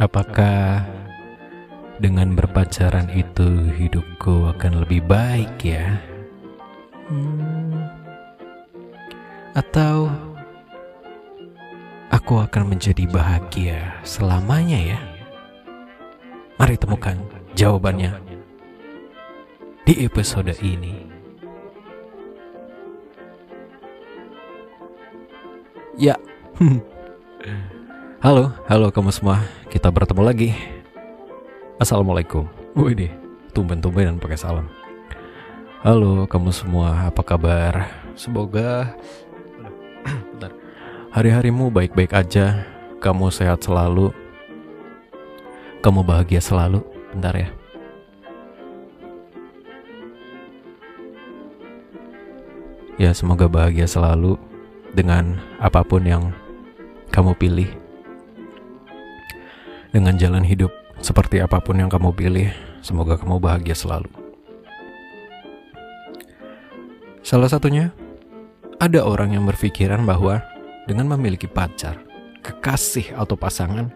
Apakah dengan berpacaran itu hidupku akan lebih baik ya? Hmm. Atau aku akan menjadi bahagia selamanya ya? Mari temukan jawabannya di episode ini. Ya. Halo, halo kamu semua. Kita bertemu lagi. Assalamualaikum. Wih deh, tumben-tumbenan pakai salam. Halo kamu semua, apa kabar? Semoga. Hari-harimu baik-baik aja, kamu sehat selalu. Kamu bahagia selalu. Bentar ya. Ya, semoga bahagia selalu dengan apa pun yang kamu pilih dengan jalan hidup seperti apa pun yang kamu pilih, semoga kamu bahagia selalu. Salah satunya, ada orang yang berpikiran bahwa dengan memiliki pacar, kekasih atau pasangan,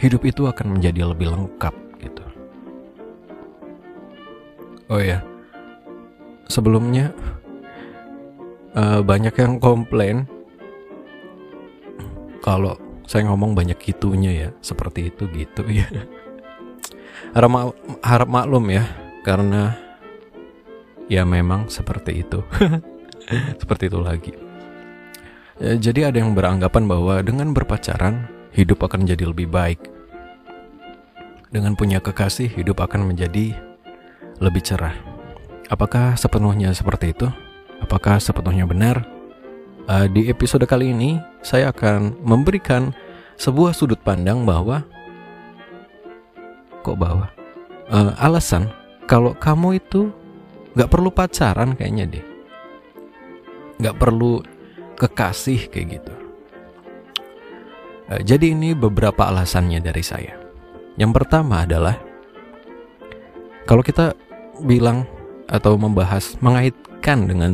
hidup itu akan menjadi lebih lengkap gitu. Oh ya, sebelumnya uh, banyak yang komplain kalau saya ngomong banyak gitunya ya seperti itu gitu ya. Harap, harap maklum ya karena ya memang seperti itu. Seperti itu lagi. Ya, jadi ada yang beranggapan bahwa dengan berpacaran hidup akan jadi lebih baik. Dengan punya kekasih hidup akan menjadi lebih cerah. Apakah sepenuhnya seperti itu? Apakah sepenuhnya benar uh, di episode kali ini saya akan memberikan sebuah sudut pandang bahwa kok bahwa? Uh, alasan kalau kamu itu nggak perlu pacaran kayaknya deh. Nggak perlu kekasih kayak gitu. Uh, jadi ini beberapa alasannya dari saya. Yang pertama adalah kalau kita bilang atau membahas mengaitkan dengan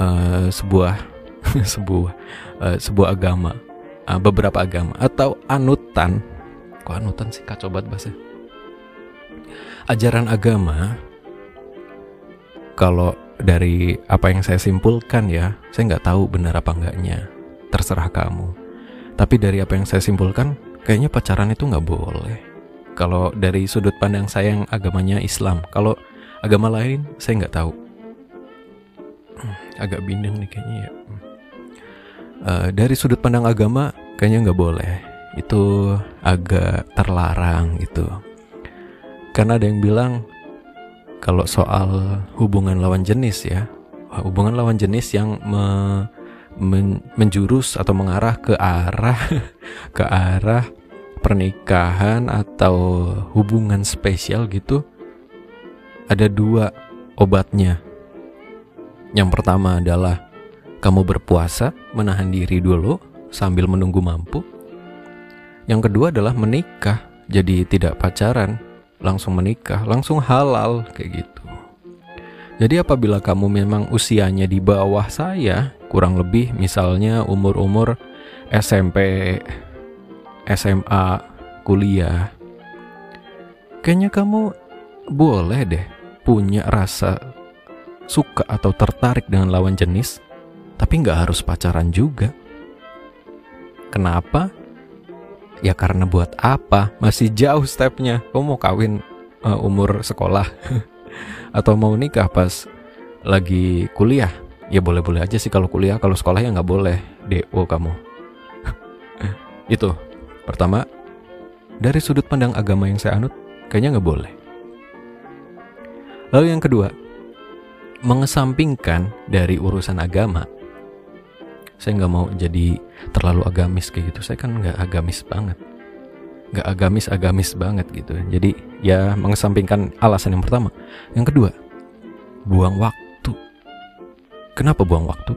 uh, sebuah sebuah uh, sebuah agama uh, beberapa agama atau anutan. Kok anutan sih? Kacau banget bahasa ajaran agama kalau dari apa yang saya simpulkan ya saya nggak tahu benar apa enggaknya. Terserah kamu. Tapi dari apa yang saya simpulkan kayaknya pacaran itu nggak boleh. Kalau dari sudut pandang saya yang agamanya Islam kalau agama lain saya nggak tahu. Agak bindeng nih kayaknya ya uh, dari sudut pandang agama kayaknya nggak boleh. Itu agak terlarang gitu. Karena ada yang bilang kalau soal hubungan lawan jenis ya hubungan lawan jenis yang me, men, menjurus atau mengarah ke arah ke arah pernikahan atau hubungan spesial gitu ada dua obatnya. Yang pertama adalah kamu berpuasa, menahan diri dulu sambil menunggu mampu. Yang kedua adalah menikah, jadi tidak pacaran, langsung menikah, langsung halal kayak gitu. Jadi apabila kamu memang usianya di bawah saya, kurang lebih misalnya umur-umur SMP, SMA, kuliah, kayaknya kamu boleh deh punya rasa suka atau tertarik dengan lawan jenis tapi nggak harus pacaran juga. Kenapa? Ya karena buat apa? Masih jauh stepnya. Kamu mau kawin uh, umur sekolah atau mau nikah pas lagi kuliah? Ya boleh-boleh aja sih kalau kuliah. Kalau sekolah ya nggak boleh. Do kamu. Itu pertama dari sudut pandang agama yang saya anut kayaknya nggak boleh. Lalu yang kedua, mengesampingkan dari urusan agama saya nggak mau jadi terlalu agamis kayak gitu. Saya kan nggak agamis banget. Nggak agamis agamis banget gitu. Jadi ya mengesampingkan alasan yang pertama. Yang kedua buang waktu. Kenapa buang waktu?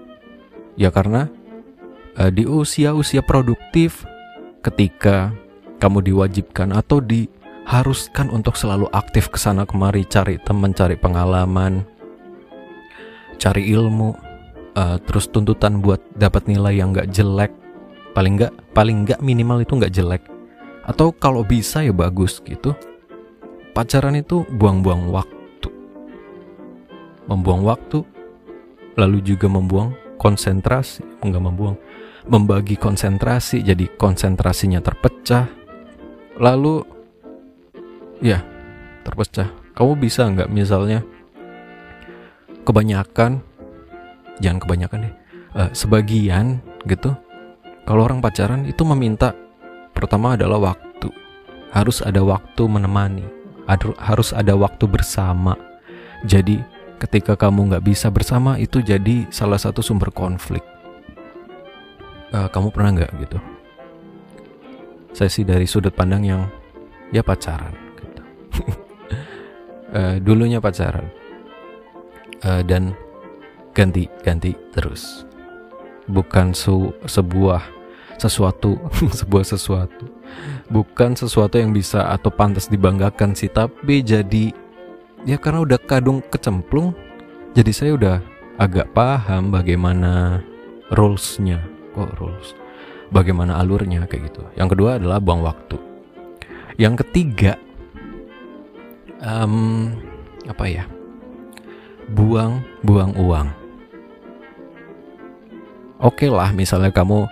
Ya karena uh, di usia usia produktif ketika kamu diwajibkan atau diharuskan untuk selalu aktif ke sana kemari cari teman cari pengalaman cari ilmu uh, terus tuntutan buat dapat nilai yang nggak jelek paling nggak paling nggak minimal itu nggak jelek. Atau kalau bisa ya bagus gitu. Pacaran itu buang-buang waktu. Membuang waktu lalu juga membuang konsentrasi. Enggak membuang membagi konsentrasi jadi konsentrasinya terpecah. Lalu ya terpecah. Kamu bisa nggak? Misalnya kebanyakan jangan kebanyakan deh. Uh, sebagian gitu kalau orang pacaran itu meminta pertama adalah waktu. Harus ada waktu menemani. Harus ada waktu bersama. Jadi ketika kamu nggak bisa bersama itu jadi salah satu sumber konflik. Uh, kamu pernah nggak gitu? Saya sih dari sudut pandang yang ya pacaran gitu. Uh, dulunya pacaran. Uh, dan ganti ganti terus. Bukan su sebuah sesuatu sebuah sesuatu. Bukan sesuatu yang bisa atau pantas dibanggakan sih tapi jadi ya karena udah kadung kecemplung jadi saya udah agak paham bagaimana rulesnya. Kok rules? Bagaimana alurnya kayak gitu. Yang kedua adalah buang waktu. Yang ketiga um, apa ya? Buang buang uang oke okay lah misalnya kamu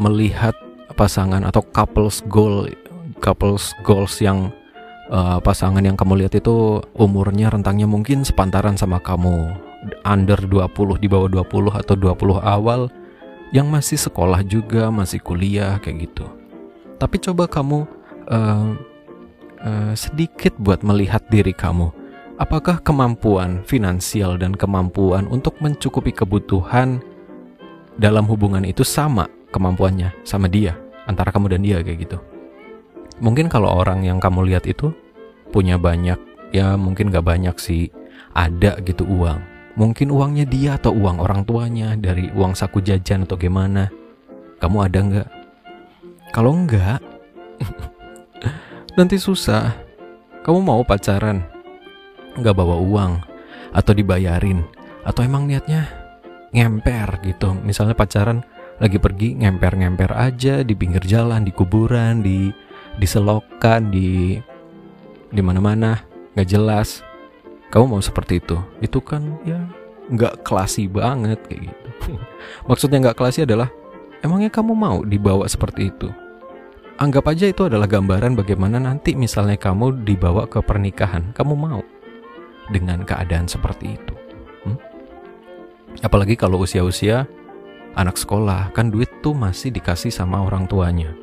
melihat pasangan atau couples goal couples goals yang uh, pasangan yang kamu lihat itu umurnya rentangnya mungkin sepantaran sama kamu under 20 di bawah 20 atau 20 awal yang masih sekolah juga, masih kuliah kayak gitu. Tapi coba kamu uh, uh, sedikit buat melihat diri kamu. Apakah kemampuan finansial dan kemampuan untuk mencukupi kebutuhan dalam hubungan itu sama kemampuannya sama dia antara kamu dan dia kayak gitu. Mungkin kalau orang yang kamu lihat itu punya banyak, ya mungkin gak banyak sih, ada gitu uang Mungkin uangnya dia atau uang orang tuanya dari uang saku jajan atau gimana. Kamu ada nggak? Kalau nggak, nanti susah. Kamu mau pacaran, nggak bawa uang atau dibayarin, atau emang niatnya ngemper gitu. Misalnya pacaran lagi pergi ngemper-ngemper aja di pinggir jalan, di kuburan, di di selokan, di di mana-mana, nggak jelas. Kamu mau seperti itu? Itu kan ya nggak klasi banget kayak gitu. Maksudnya nggak klasi adalah emangnya kamu mau dibawa seperti itu? Anggap aja itu adalah gambaran bagaimana nanti misalnya kamu dibawa ke pernikahan. Kamu mau dengan keadaan seperti itu? Apalagi kalau usia-usia anak sekolah kan duit tuh masih dikasih sama orang tuanya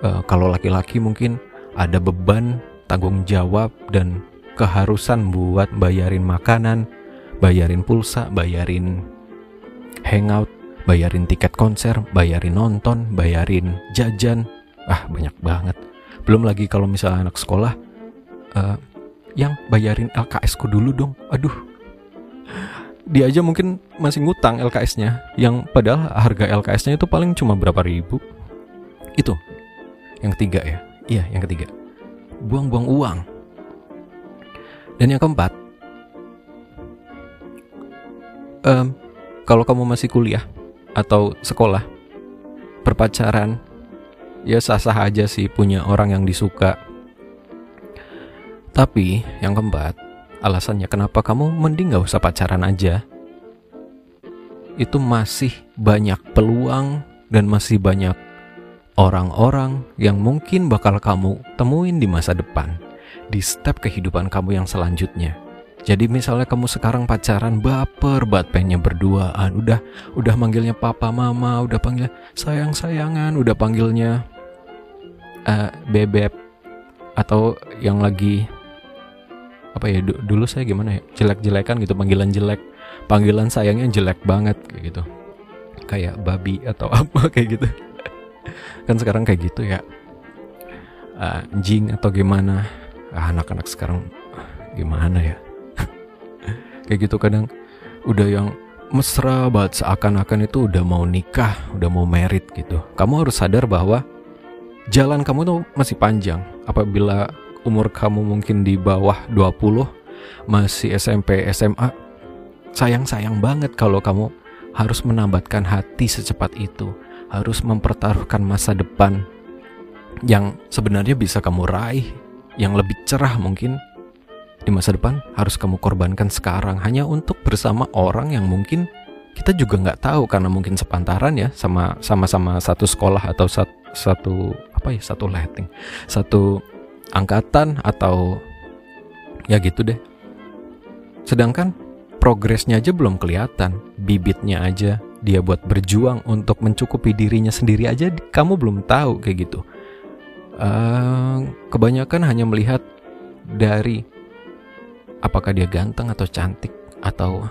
uh, kalau laki-laki mungkin ada beban tanggung jawab dan keharusan buat bayarin makanan, bayarin pulsa, bayarin hangout, bayarin tiket konser, bayarin nonton, bayarin jajan. Ah, banyak banget. Belum lagi kalau misalnya anak sekolah uh, yang bayarin LKS ku dulu dong. Aduh. Dia aja mungkin masih ngutang LKS-nya yang padahal harga LKS-nya itu paling cuma berapa ribu. Itu. Yang ketiga ya. Iya, yang ketiga. Buang-buang uang dan yang keempat, um, kalau kamu masih kuliah atau sekolah, berpacaran, ya sah-sah aja sih punya orang yang disuka. Tapi yang keempat, alasannya kenapa kamu mending gak usah pacaran aja. Itu masih banyak peluang dan masih banyak orang-orang yang mungkin bakal kamu temuin di masa depan di step kehidupan kamu yang selanjutnya. Jadi misalnya kamu sekarang pacaran baper banget pengennya berduaan, udah udah manggilnya papa mama, udah panggil sayang sayangan, udah panggilnya uh, bebek atau yang lagi apa ya dulu saya gimana ya jelek jelekan gitu panggilan jelek panggilan sayangnya jelek banget kayak gitu. Kayak babi atau apa kayak gitu. Kan sekarang kayak gitu ya. Uh, anjing atau gimana? Ah, anak-anak sekarang gimana ya? Kayak gitu kadang udah yang mesra banget seakan-akan itu udah mau nikah, udah mau merit gitu. Kamu harus sadar bahwa jalan kamu tuh masih panjang. Apabila umur kamu mungkin di bawah 20, masih SMP, SMA, sayang-sayang banget kalau kamu harus menambatkan hati secepat itu, harus mempertaruhkan masa depan yang sebenarnya bisa kamu raih, yang lebih cerah mungkin. Di masa depan harus kamu korbankan sekarang hanya untuk bersama orang yang mungkin kita juga nggak tahu karena mungkin sepantaran ya sama sama-sama satu sekolah atau satu, satu apa ya satu letting satu angkatan atau ya gitu deh sedangkan progresnya aja belum kelihatan bibitnya aja dia buat berjuang untuk mencukupi dirinya sendiri aja kamu belum tahu kayak gitu uh, kebanyakan hanya melihat dari apakah dia ganteng atau cantik atau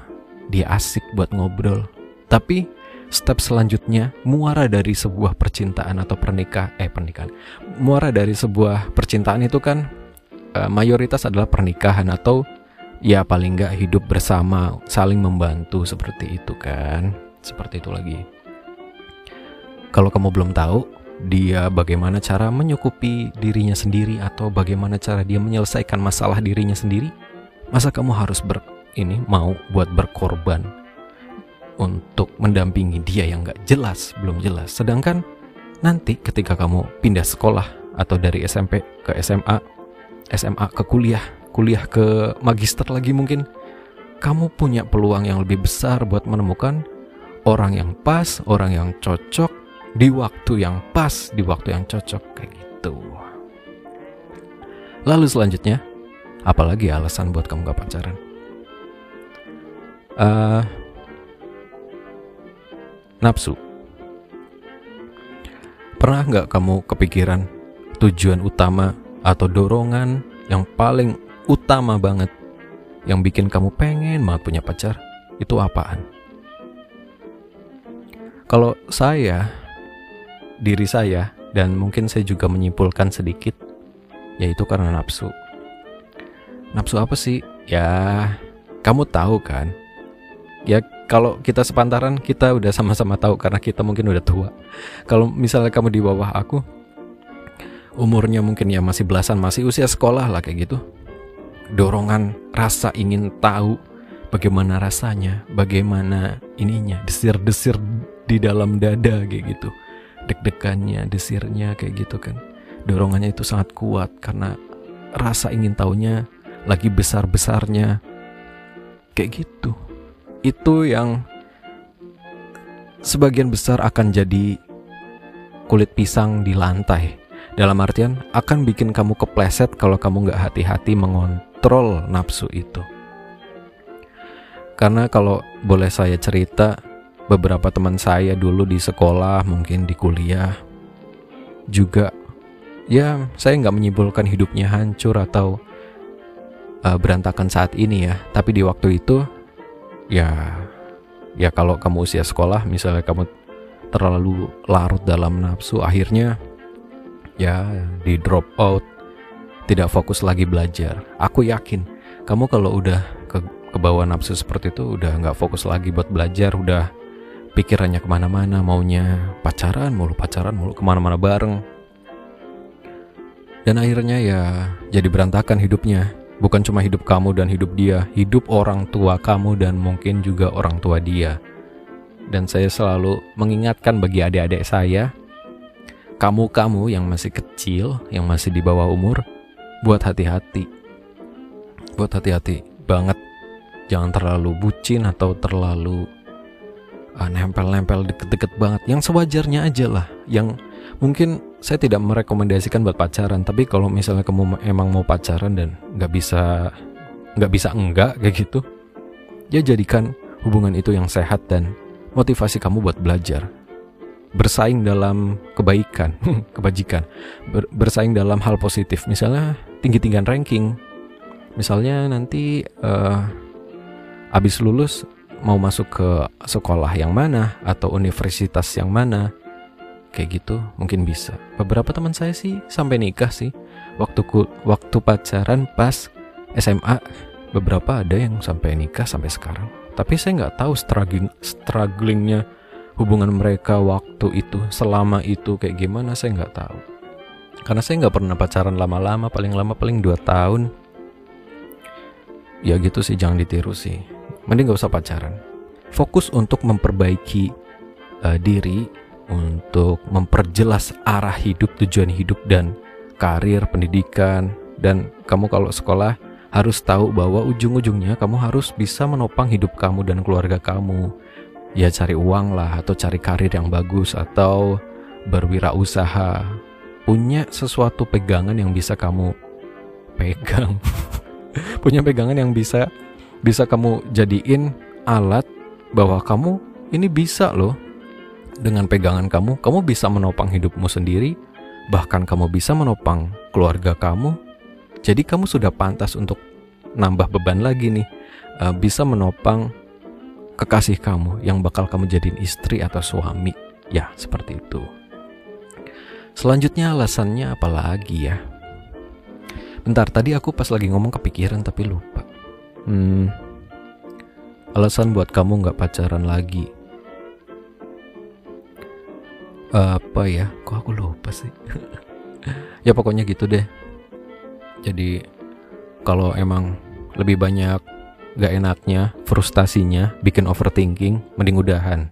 dia asik buat ngobrol. Tapi step selanjutnya muara dari sebuah percintaan atau pernikah eh pernikahan. Muara dari sebuah percintaan itu kan uh, mayoritas adalah pernikahan atau ya paling nggak hidup bersama, saling membantu seperti itu kan. Seperti itu lagi. Kalau kamu belum tahu dia bagaimana cara menyukupi dirinya sendiri atau bagaimana cara dia menyelesaikan masalah dirinya sendiri, Masa kamu harus ber ini mau buat berkorban untuk mendampingi dia yang gak jelas, belum jelas. Sedangkan nanti ketika kamu pindah sekolah atau dari SMP ke SMA, SMA ke kuliah, kuliah ke magister lagi mungkin, kamu punya peluang yang lebih besar buat menemukan orang yang pas, orang yang cocok di waktu yang pas, di waktu yang cocok kayak gitu. Lalu selanjutnya, Apalagi alasan buat kamu gak pacaran? Uh, nafsu. Pernah nggak kamu kepikiran tujuan utama atau dorongan yang paling utama banget yang bikin kamu pengen banget punya pacar itu apaan? Kalau saya, diri saya, dan mungkin saya juga menyimpulkan sedikit, yaitu karena nafsu. Nafsu apa sih? Ya, kamu tahu kan? Ya, kalau kita sepantaran kita udah sama-sama tahu karena kita mungkin udah tua. Kalau misalnya kamu di bawah aku, umurnya mungkin ya masih belasan, masih usia sekolah lah kayak gitu. Dorongan rasa ingin tahu bagaimana rasanya, bagaimana ininya, desir-desir di dalam dada kayak gitu. Deg-degannya, desirnya kayak gitu kan. Dorongannya itu sangat kuat karena rasa ingin tahunya lagi besar-besarnya. Kayak gitu. Itu yang sebagian besar akan jadi kulit pisang di lantai. Dalam artian akan bikin kamu kepleset kalau kamu nggak hati-hati mengontrol nafsu itu. Karena kalau boleh saya cerita, beberapa teman saya dulu di sekolah, mungkin di kuliah, juga ya saya nggak menyimpulkan hidupnya hancur atau uh, berantakan saat ini ya tapi di waktu itu ya ya kalau kamu usia sekolah misalnya kamu terlalu larut dalam nafsu akhirnya ya di drop out tidak fokus lagi belajar. Aku yakin kamu kalau udah ke bawah nafsu seperti itu udah nggak fokus lagi buat belajar udah pikirannya ke mana-mana maunya pacaran mulu pacaran mulu ke mana-mana bareng. Dan akhirnya ya jadi berantakan hidupnya Bukan cuma hidup kamu dan hidup dia, hidup orang tua kamu dan mungkin juga orang tua dia. Dan saya selalu mengingatkan bagi adik-adik saya, kamu-kamu yang masih kecil, yang masih di bawah umur, buat hati-hati. Buat hati-hati banget. Jangan terlalu bucin atau terlalu uh, nempel-nempel deket-deket banget. Yang sewajarnya aja lah. Yang mungkin saya tidak merekomendasikan buat pacaran tapi kalau misalnya kamu emang mau pacaran dan nggak bisa nggak bisa enggak kayak gitu ya jadikan hubungan itu yang sehat dan motivasi kamu buat belajar. Bersaing dalam kebaikan kebajikan Ber, bersaing dalam hal positif. Misalnya tinggi tinggian ranking. Misalnya nanti uh, abis lulus mau masuk ke sekolah yang mana atau universitas yang mana kayak gitu mungkin bisa. Beberapa teman saya sih sampai nikah sih. Waktu ku, waktu pacaran pas SMA beberapa ada yang sampai nikah sampai sekarang. Tapi saya nggak tahu struggling strugglingnya hubungan mereka waktu itu selama itu kayak gimana saya nggak tahu. Karena saya nggak pernah pacaran lama-lama paling lama paling dua tahun. Ya gitu sih jangan ditiru sih. Mending gak usah pacaran. Fokus untuk memperbaiki uh, diri untuk memperjelas arah hidup, tujuan hidup dan karir, pendidikan dan kamu kalau sekolah harus tahu bahwa ujung-ujungnya kamu harus bisa menopang hidup kamu dan keluarga kamu. Ya cari uang lah atau cari karir yang bagus atau berwirausaha. Punya sesuatu pegangan yang bisa kamu pegang. Punya pegangan yang bisa bisa kamu jadiin alat bahwa kamu ini bisa loh. Dengan pegangan kamu, kamu bisa menopang hidupmu sendiri, bahkan kamu bisa menopang keluarga kamu. Jadi kamu sudah pantas untuk nambah beban lagi nih, uh, bisa menopang kekasih kamu yang bakal kamu jadiin istri atau suami. Ya, seperti itu. Selanjutnya alasannya apa lagi ya? Bentar, tadi aku pas lagi ngomong kepikiran tapi lupa. Hmm, alasan buat kamu nggak pacaran lagi apa ya? Kok aku lupa sih? Ya pokoknya gitu deh. Jadi kalau emang lebih banyak gak enaknya frustasinya bikin overthinking mending udahan.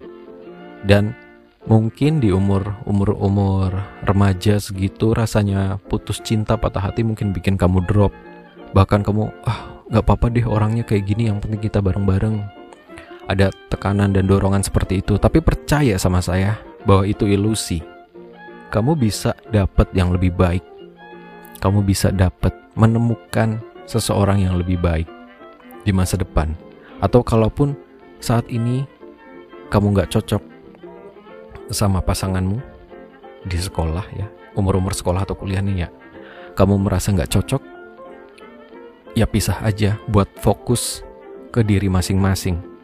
Dan mungkin di umur umur umur remaja segitu rasanya putus cinta patah hati mungkin bikin kamu drop. Bahkan kamu ah nggak apa-apa deh orangnya kayak gini yang penting kita bareng-bareng. Ada tekanan dan dorongan seperti itu. Tapi percaya sama saya bahwa itu ilusi. Kamu bisa dapat yang lebih baik. Kamu bisa dapat menemukan seseorang yang lebih baik di masa depan. Atau kalaupun saat ini kamu nggak cocok sama pasanganmu di sekolah ya, umur-umur sekolah atau kuliah nih ya, kamu merasa nggak cocok, ya pisah aja buat fokus ke diri masing-masing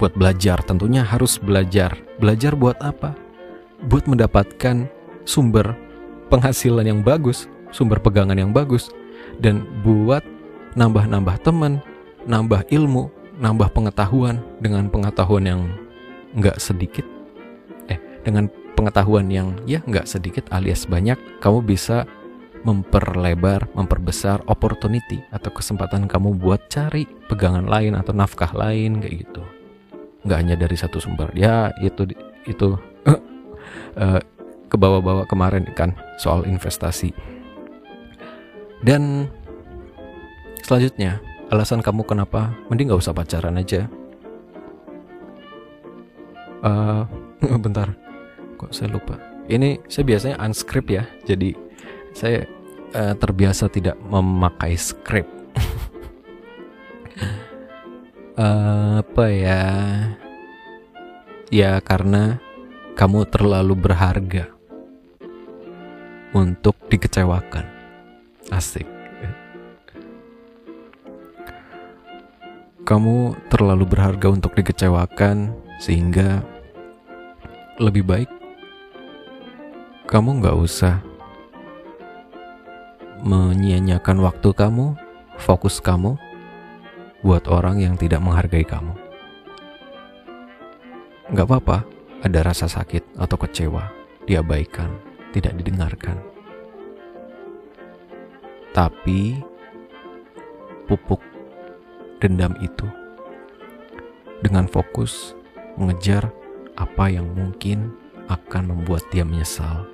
buat belajar tentunya harus belajar. Belajar buat apa? Buat mendapatkan sumber penghasilan yang bagus, sumber pegangan yang bagus, dan buat nambah-nambah teman, nambah ilmu, nambah pengetahuan dengan pengetahuan yang nggak sedikit. Eh, dengan pengetahuan yang ya nggak sedikit alias banyak, kamu bisa memperlebar, memperbesar opportunity atau kesempatan kamu buat cari pegangan lain atau nafkah lain kayak gitu nggak hanya dari satu sumber. Ya itu itu uh, ke bawah-bawah kemarin kan soal investasi. Dan selanjutnya alasan kamu kenapa mending nggak usah pacaran aja. Uh, bentar kok saya lupa. Ini saya biasanya unscript ya jadi saya uh, terbiasa tidak memakai script apa ya? Ya karena kamu terlalu berharga untuk dikecewakan. Asik. Kamu terlalu berharga untuk dikecewakan sehingga lebih baik kamu nggak usah menyia-nyiakan waktu kamu, fokus kamu buat orang yang tidak menghargai kamu. Gak apa-apa, ada rasa sakit atau kecewa, diabaikan, tidak didengarkan. Tapi, pupuk dendam itu dengan fokus mengejar apa yang mungkin akan membuat dia menyesal.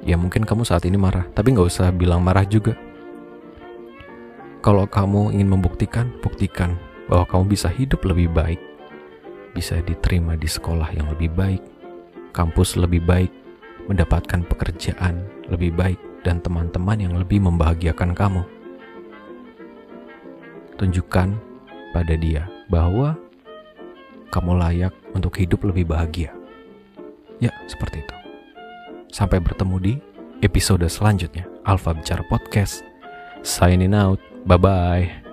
Ya mungkin kamu saat ini marah, tapi gak usah bilang marah juga kalau kamu ingin membuktikan, buktikan bahwa kamu bisa hidup lebih baik, bisa diterima di sekolah yang lebih baik, kampus lebih baik, mendapatkan pekerjaan lebih baik, dan teman-teman yang lebih membahagiakan kamu. Tunjukkan pada dia bahwa kamu layak untuk hidup lebih bahagia. Ya, seperti itu. Sampai bertemu di episode selanjutnya Alfa Bicara Podcast. Signing out. Bye bye.